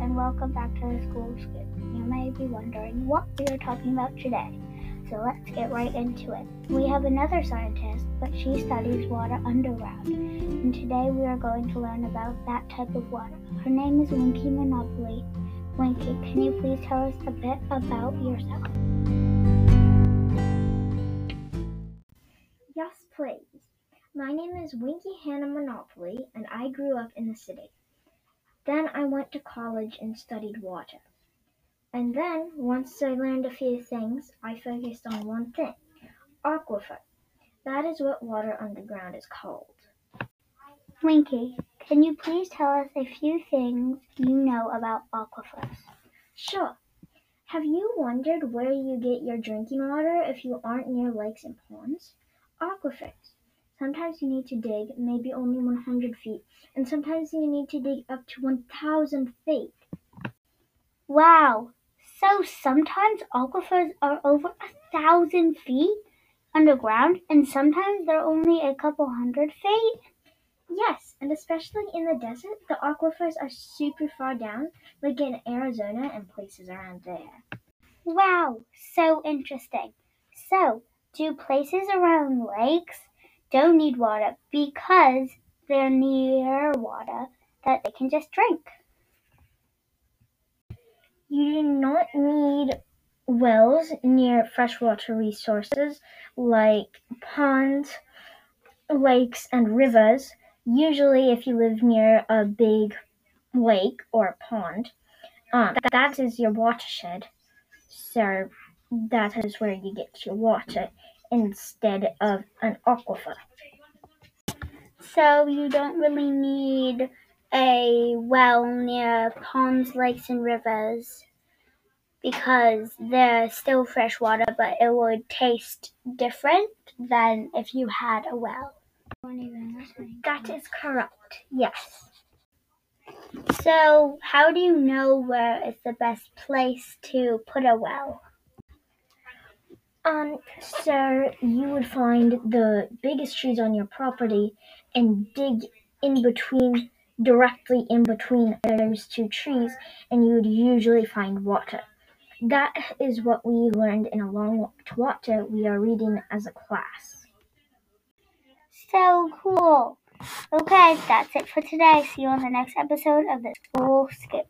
And welcome back to the School Scoop. You may be wondering what we are talking about today, so let's get right into it. We have another scientist, but she studies water underground, and today we are going to learn about that type of water. Her name is Winky Monopoly. Winky, can you please tell us a bit about yourself? Yes, please. My name is Winky Hannah Monopoly, and I grew up in the city. Then I went to college and studied water. And then, once I learned a few things, I focused on one thing aquifer. That is what water underground is called. Winky, can you please tell us a few things you know about aquifers? Sure. Have you wondered where you get your drinking water if you aren't near lakes and ponds? Aquifers. Sometimes you need to dig maybe only 100 feet, and sometimes you need to dig up to 1,000 feet. Wow! So sometimes aquifers are over a thousand feet underground, and sometimes they're only a couple hundred feet? Yes, and especially in the desert, the aquifers are super far down, like in Arizona and places around there. Wow! So interesting. So, do places around lakes don't need water because they're near water that they can just drink. You do not need wells near freshwater resources like ponds, lakes, and rivers. Usually, if you live near a big lake or pond, um, that is your watershed. So, that is where you get your water instead of an aquifer. So, you don't really need a well near ponds, lakes, and rivers because they're still fresh water, but it would taste different than if you had a well. That is correct, yes. So, how do you know where is the best place to put a well? Um, so you would find the biggest trees on your property and dig in between, directly in between those two trees, and you would usually find water. That is what we learned in A Long Walk to Water we are reading as a class. So cool. Okay, that's it for today. See you on the next episode of the School Scoop.